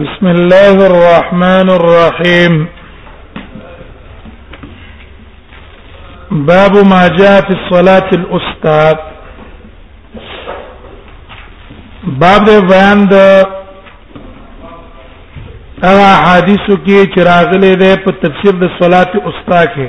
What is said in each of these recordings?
بسم الله الرحمن الرحيم باب ما جاء في الصلاة الأستاذ باب ده بیان د هغه حدیثو کې چې راغلي ده په تفسیر د صلات اوستا کې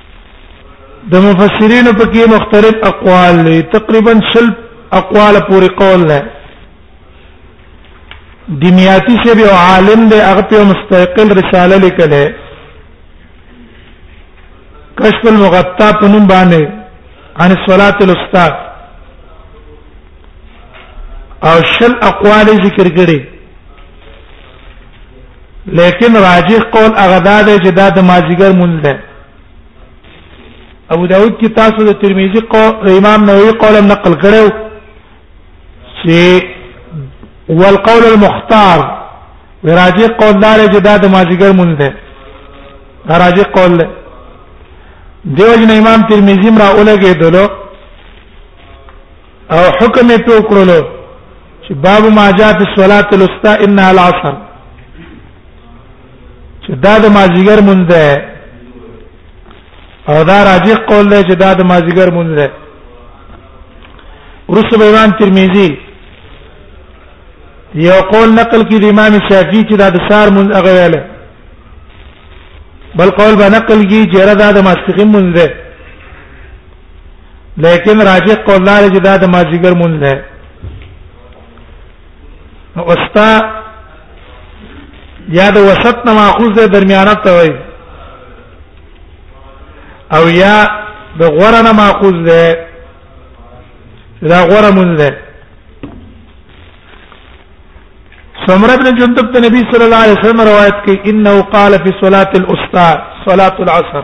د مفسرین په کې مختلف اقوال لري تقریبا شل اقوال پورې قول نه د میاتی شه به عالم دی هغه په مستقل رساله لیکله کشف المغطا په نوم باندې عن الصلاه الاستاذ او شل اقوال ذکر کړي لیکن راجح قول هغه دا دی چې دا د مازیګر مونږ ده ابو داود کی تاسو د ترمذی قول امام نووي قول نقل کړو چې والقول المختار وراجی قول دار چې دا د ماجیګر مونږ ده راجی قول ده دیو جن امام ترمذی مرا اولګه دلو او حکم یې په کړلو چې باب ما جاء في الصلاه الوسطى انها العصر چې دا د مازیګر مونږ ده او دا راجح قول دی چې دا د مازیګر مونږ ده ورسو بیان ترمذی یو قول نقل کی د امام شافعی چې دا د سار مونږ هغه ویل بل قول به نقل کی چې دا د ماسخین مونږ ده لیکن راجح قول لري چې دا د مازیګر مونږ ده نو اوستا یا د وسط نه ماخوذ ده درمیانه ته وای او یا د غوره نه ماخوذ ده دا غوره مونږ ده سمره بن جندب ته نبی صلی الله علیه وسلم روایت کوي انه قال فی صلاه الاستا صلاه العصر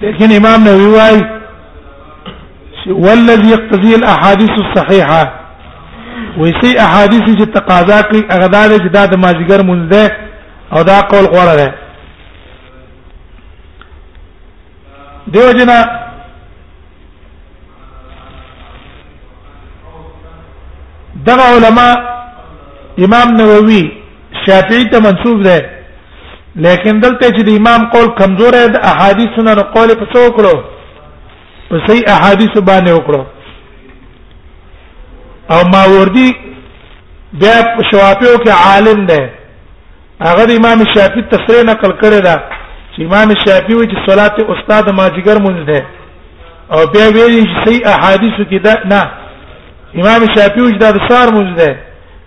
لیکن امام نووي وايي چې والذي يقتضي الاحاديث الصحيحه ويسي احاديث چې تقاضا کوي هغه دا چې دا د ماجګر مونږ ده او دا قول غوړه ده دیو جنا دغه علما امام نووي شافعي ته منسوب ده لیکن دلته چې د امام قول کمزور دی د احادیثو نه قول په څو کړو په صحیح احادیث باندې وکړو او ماوردی بیا شوافیو کې عالم دی هغه د امام شافعي تصریح نقل کړی دا چې امام شافعي وایي چې صلات استاد ماجیګر مونږ ده او بیا ویلي چې صحیح احادیث کې دا نه امام شافعي وایي دا د سار مونږ ده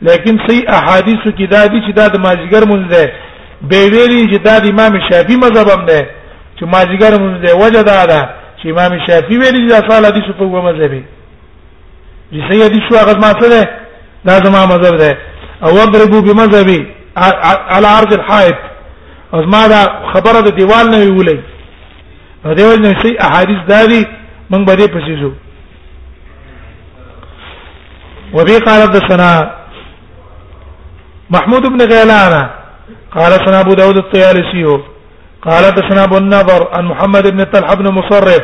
لیکن صحیح احادیث کې دا دي چې دا د ماجیګر مونږ ده به ویلي چې دا د امام شافعي مذهب هم ده چې ماجیګر مونږ ده وجه دا ده چې امام شافعي ویلي دا صالح حدیث په کومه مذهب دي سيدي شو هغه ما څه ده دا زما مذهب ده او اضربوا بمذهبي على عرض الحائط او ما دا خبره د دیوال نه ویولې نو دیوال نه شي احادیث داري من به دې پسې شو وبي قال حدثنا محمود بن غيلان قال سنا ابو داود الطيالسي قال حدثنا ابو النضر عن محمد بن طلحه بن مصرف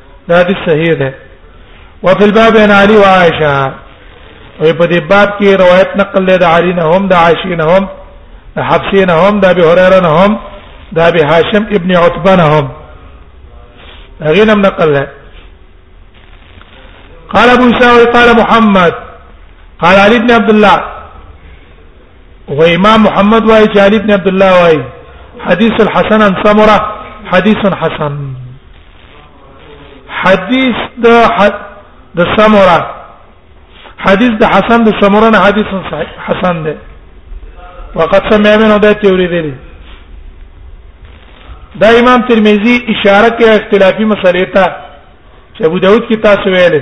دا حدیث صحیح ده وفي الباب عن علي وعائشه او په دې باب کې روایت نقل له علي نه هم د عائشه نه هم د حفصه نه هم د ابي هريره نه هم د ابي هاشم ابن عتبه نه هم هغه نم نقل له قال ابو سعيد قال محمد قال علي بن عبد الله و امام محمد وای چې علي بن عبد الله وای حدیث الحسن عن سمره حدیث حسن حدیث د د سمره حدیث د حسن د سمره نه حدیث صحیح حسن ده وقد سمع منه ده تیوری دی دا امام ترمذی اشاره کوي اختلافي مسلې ته چې ابو داود کې تاسو ویلې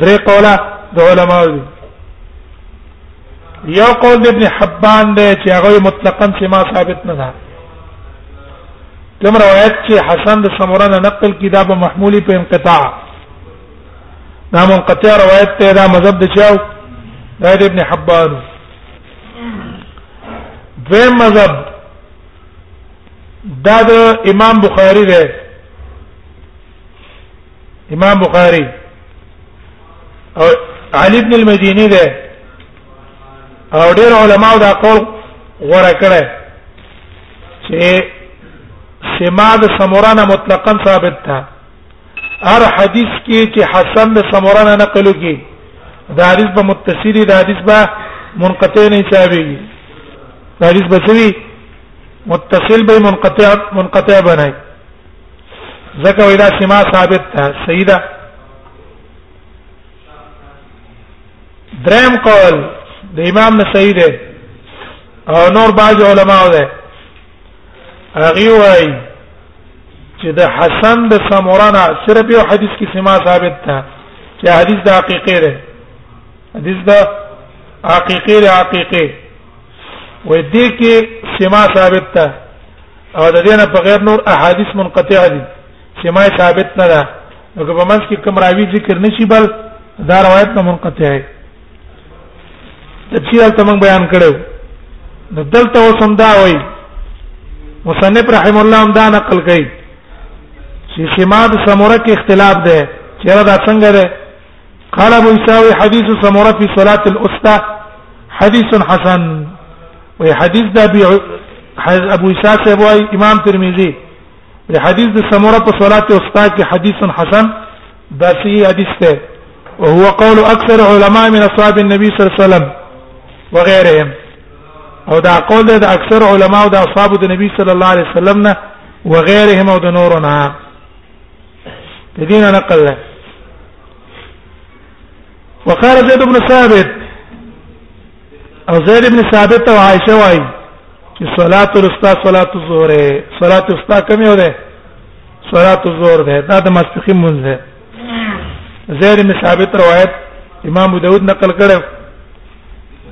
درې قوله د علماء دي یو قول ابن حبان دی چې هغه مطلقاً سما ثابت نه ده کوم روایت چې حسن د سمره نه نقل کیدا په محمولی په انقطاع دا منقطع روایت ته دا مذهب د چاو دا ابن حبان دویم مذهب دا د امام بخاری دی امام بخاری او علی ابن المديني ده او ډېر علماو دا قول غوړه کړه چې سما د سمورانه مطلقاً ثابت ده هر حدیث کې چې حسن د سمورانه نقل کی دا حدیث به متصل دا حدیث به منقطع نه حسابيږي دا حدیث به سوي متصل به منقطع منقطع بنای ځکه وای دا سما ثابت ده صحیح ده دریم قول د امام نسائی ده او نور بعض علماو ده هغه وای چې د حسن د سمورانه صرف یو حدیث کې سما ثابت ده چې حدیث د حقیقي ده حدیث د حقیقي د حقیقي وې دې کې سما ثابت ده او د دې نه په غیر نور احادیث منقطع دي سما ثابت نه ده نو که په منځ کې کوم راوی ذکر نشي بل دا روایت نه منقطع دی تفسیر ته موږ بیان کړو نو دلته وسم دا وای مصنف رحم الله هم دا نقل کړي چې سما د سموره کې اختلاف ده چیرې دا څنګه ده قال ابو يساوي حديث سمره في صلاه الاستا حديث حسن وهي حديث ده ابو اساس ابو امام ترمذي حديث ده سمره في صلاه الاستا کې حديث حسن دا سی حدیث ته وهو قول اكثر علماء من اصحاب النبي صلى الله عليه وسلم وغيرهم او دا قول ده اکثر علما او د اصحاب د نبی صلی الله علیه وسلم نه وغيرهم او د نورنا د دینه نقل له وقال زيد بن ثابت او زيد بن ثابت او عائشه وايي چې صلاه الوسطى صلاه الظهر صلاه الوسطى کوم یو ده صلاه الظهر ده دا د ماسپخین مونږ ده زيد بن ثابت روایت امام داود نقل کړو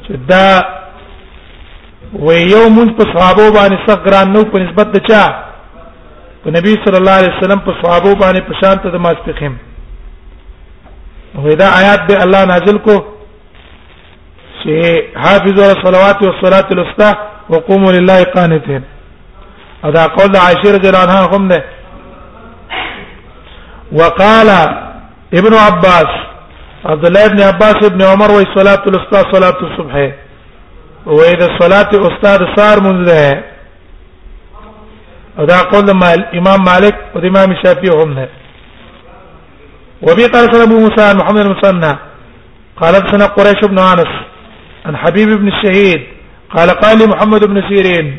چې دا و یو مونږ په صحابه باندې صغران نو په نسبت د چا په نبی صلی الله علیه وسلم په صحابه باندې په شان ته د ماسپخیم ودا آیات به الله نازل کو چې حافظوا على الصلوات والصلاه الوسطى وقوموا لله قانتين ادا قول عائشه رضی الله عنها هم ده وقال ابن عباس عبد الله ابن عباس ابن عمر وصلاه الوسطى صلاه الصبح وهي صلاه استاذ صار منذ ادا قول مال امام مالك وامام الشافعي هم ده وبي قال ابو موسى محمد المثنى قال سنه قريش بن انس عن حبيب بن الشهيد قال قال لي محمد بن سيرين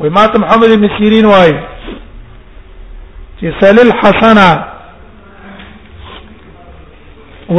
ومات محمد بن سيرين واي چې سلل حسنا و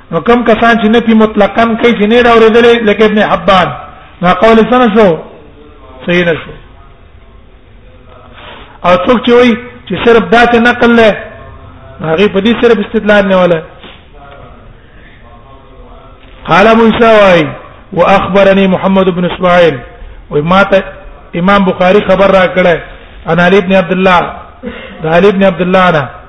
نو کم کسان چې نفي مطلقاً کوي چې نه دا ورېدلې لکه ابن حبان دا قول سره شو صحیح نه شو او څوک چې وایي چې صرف دا څه نقل له هغه په دې صرف استدلال نه ولا قال ابو سوای واخبرني محمد بن اسماعيل وما امام بخاری خبر را کړه انا علي ابن عبد الله ده علي ابن عبد الله نه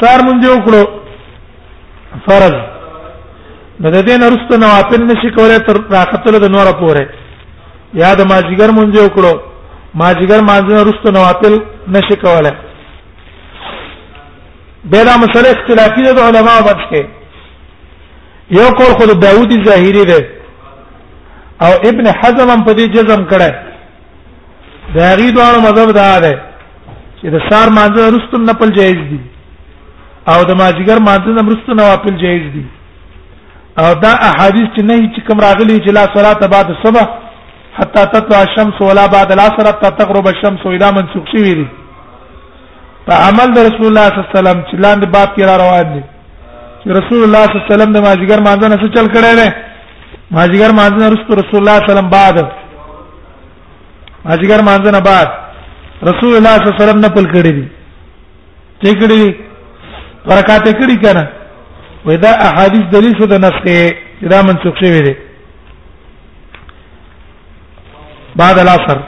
سار مونږ یو کړو فرض نو د دې نرسته نوافل نشي کولای تر راختلو د نور پورې یا د ماجیګر مونږ یو کړو ماجیګر مانځ نرسته نوافل نشي کولای به دا مسله اختلافي ده علماء وبس کې یو کول خود داوودی ظاهری ده او ابن حزم هم په دې جزم کړه دا غي دوه مذهب دا ده چې د سار مانځه رستو نه پل جایز دي او د ماجیګر مانځه نه رستو نه واپل جایز دي او دا احادیث چې نه چې کوم راغلي چې لا صلاه بعد الصبح حتى تطلع الشمس ولا بعد العصر حتى تغرب الشمس اذا منسوخ شي ویلي په عمل د رسول الله صلی الله علیه وسلم چې لاندې باب کې را روان دي رسول الله صلی الله علیه وسلم د ماجګر مانځه نه چل کړی دی ماجګر مانځه نه رسول رسول الله صلی الله علیه وسلم بعد ماجګر مانځه نه بعد رسول الله صلی الله علیه وسلم نه پل کړی دی چې کړی دی برکات کړی کنه وای دا احادیث دلیل شو د نسخه دا منسوخ شوی دی بعد العصر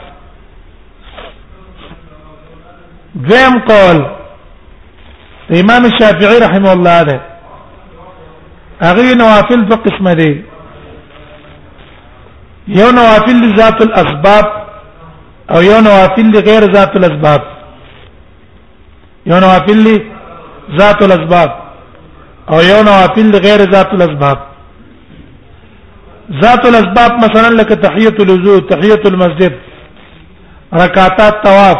دویم قول امام الشافعي رحمه الله ده هغه نوافل په قسمه دي یو نوافل ذات الاسباب او یو نوافل غیر ذات الاسباب یو نوافل ذات الاسباب او یو نوافل غیر ذات الاسباب ذات الاسباب مثلا لك تحيه الوضوء تحيه المسجد رکعات الطواف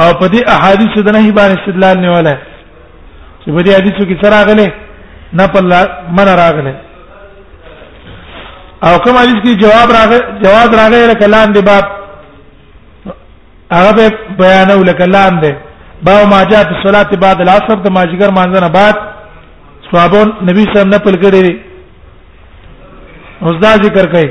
او په دې احادیث د نهي باندې استدلال نه ولا چې په دې حدیثو کې سره غلې نه په من راغله او کوم حدیث کې جواب راغی جواب راغی لکه لاندې باب هغه بیانو لکه لاندې باو ما جاء في الصلاه بعد العصر د ماجګر مانځنه بعد صحابون نبی صلی الله علیه وسلم نه پل کړی اوس دا ذکر کوي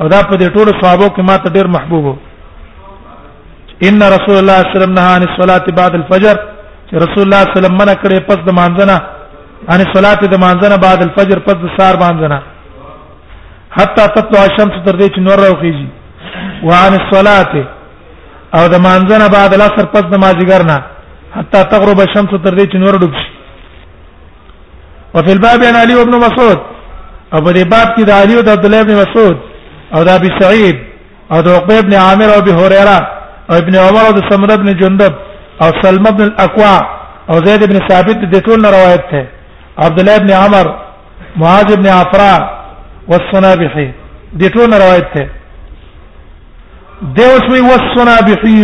او دا په دې ټولو صحابه کې ما ته ډېر محبوب وو ان رسول الله صلی الله علیه وسلم نهى عن الصلاه بعد الفجر چې رسول الله صلی الله علیه وسلم منع کړې پس د مانځنه ان صلات د مانځنه بعد الفجر پس د سار مانځنه حتا تطلع الشمس تر دې چې نور راوخیږي وعن الصلاه او د مانځنه بعد العصر پس د ماجګر نه حتا تغرب الشمس تر دې چې نور ډوب شي وفي الباب عن علي بن مسعود او په دې باب کې د علي او د عبد الله بن مسعود او د ابي سعيد او د عقبه ابن عامر او ابي هريره او ابن عمر او د سمره ابن جندب او سلمہ ابن الاكوع او زید ابن ثابت د ټول روایت ده عبد الله ابن عمر معاذ ابن عفراء والصنابحي د ټول روایت ده دیوس وی والصنابحي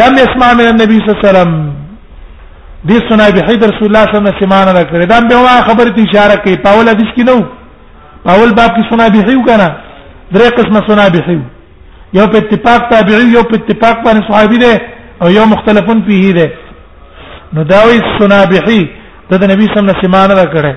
لم يسمع من النبي صلى الله عليه وسلم دي سنا به حيد رسول الله صلى الله عليه وسلم سمعنا لك دا به ما خبر ته اشاره کوي پاول حدیث کې نو پاول باب کې سنا به هیو کنه درې قسمه سنا به هیو یو په اتفاق تابعي یو په اتفاق باندې صحابي دي او یو مختلفون فيه دي نو دا وی سنا به د نبی صلی الله علیه وسلم سمعنا لك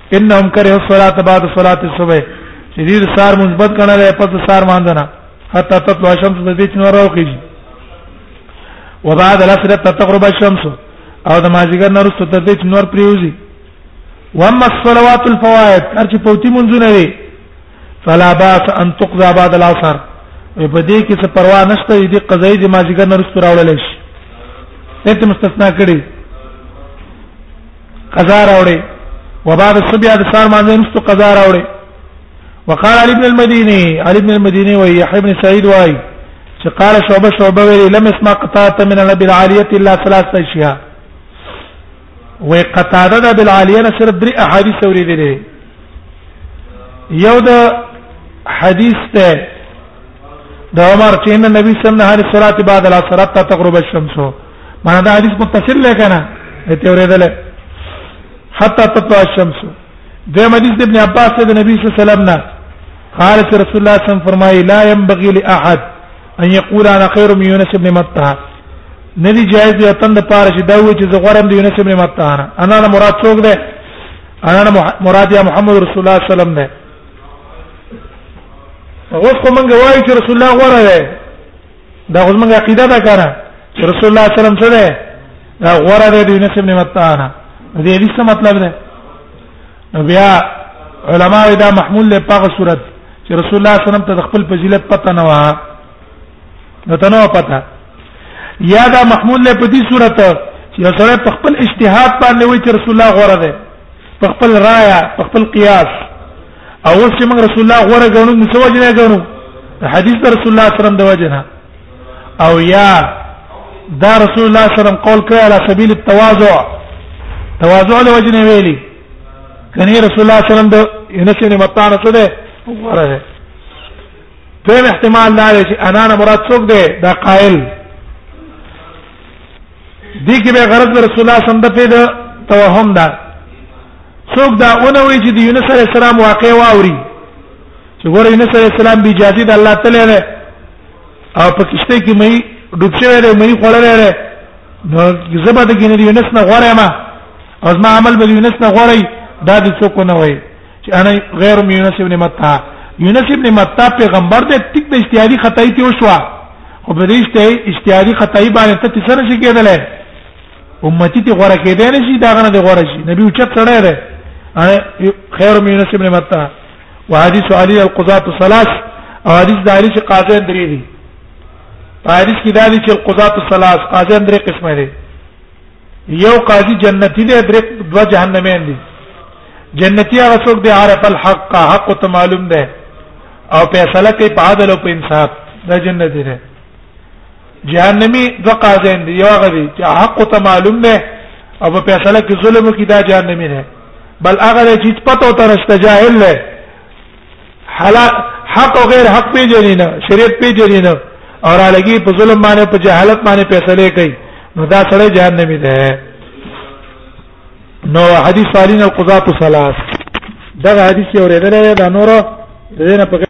انهم کرهوا الصلاه بعد صلاه الصبح چې دې سار مثبت کړه له پس سار مانځنه حتی تطلع الشمس د دې نور راوخیږي وبعد العصر تغرب الشمس او د ماجګر نور ست د دې نور پریوزي واما الصلوات الفوائد ارچ پوتی منځونه وي فلا باس ان تقضى بعد العصر په دې کې څه پروا نشته دې قضایي د ماجګر نور ست راوړل شي ته مستثنا کړي قضا راوړي وبعد الصبح د سار مانځه رستو قضا راوړي وقال علي بن المديني علي بن المديني ويحيى بن سعيد واي چې قال شعبه شعبه ویلي لم اسمع قطاعه من النبي العاليه الا ثلاث اشياء وقطاعه د بالعاليه نه صرف درې احاديث اوریدلې یو د حدیث ته د عمر چې نبی صلی الله علیه وسلم بعد العصر تغرب الشمس معنا دا حدیث متصل دی کنه ته ورېدل حتا تطلع الشمس د حدیث د ابن عباس د نبی صلی الله علیه وسلم نه قال رسول الله صلی الله علیه وسلم فرمایي لا ينبغي لاحد ان يقول انا خير من يونس بن متى ندی جایز دی اتن د پاره چې دا وی چې زغورم دی یونس ابن متان انا نه مراد څوک دی انا نه مراد یا محمد رسول الله صلی الله علیه وسلم دی اوس کومه وایي چې رسول الله غوړه دی دا خو موږ عقیده ده کنه چې رسول الله صلی الله علیه وسلم سره دا غوړه ده د یونس ابن متانه دې دې څه مطلب ده نو بیا علما دا محمول له پاغه صورت چې رسول الله صلی الله علیه وسلم ته خپل فضیلت پته نه و نو ته نه پته یا دا محمول له په دې صورت چې سره په خپل اجتهاد باندې وایي چې رسول الله غوړه ده په خپل رایا په خپل قیاس او اوس چې موږ رسول الله غوړه غنو نو څه وجه نه غنو حدیث رسول الله صلی الله علیه وسلم د وجه نه او یا دا رسول الله صلی الله علیه وسلم قول کړی على سبیل التواضع تواضع د وجه نه ویلي کني رسول الله صلی الله علیه وسلم د انس بن مطعن څه ده غوړه ده دویم احتمال دا دی چې انا نه مراد څوک دی دا قائل دې کې به غرض رسول الله صلی الله علیه وسلم توهم ده څوک دا اونه وی چې د یونس علی السلام واقع واوري چې ګوره یونس علی السلام به جاتی د الله تعالی نه او په کشته کې مې ډوب شوی دی مې خړلې ده نو زبر د یونس نه غوړې ما او ما عمل به یونس نه غوړې دا د څوک نه وای چې انا غیر من یونس ابن متا یونس ابن متا پیغمبر دې ټیک د اجتهادي خدای ته وشو خو به دې اجتهادي خدای باندې ته څه نشي کېدلای امتی ته غوړه کېدای نشي دا غنه دې غوړه شي نبی اوچت سره ده خیر من یونس ابن متا وحديث علي القضاة الثلاث او حدیث د علي چې قاضي درې دي په حدیث کې دا دي چې القضاة الثلاث قاضي درې قسمه دي یو قاضي جنتی دی درې دو جهنمین دي جنتی هغه څوک دی عارف الحق حق ته معلوم ده او فیصله کوي په عدل او په انصاف دا جنتی ده جهنمی دو قاضین دی یو هغه دی چې حق ته معلوم ده او په فیصله کې ظلم کوي دا جهنمی نه بل هغه چې پته ته رسته جاهل نه حلال حق او غیر حق پیژني نه شریعت پیژني نه اور علاوه په ظلم باندې په جهالت باندې فیصله کوي نو دا سره جهنمی ده نو حدیث سالین القضات ثلاث دا حدیث یو ردل دا نور دینه په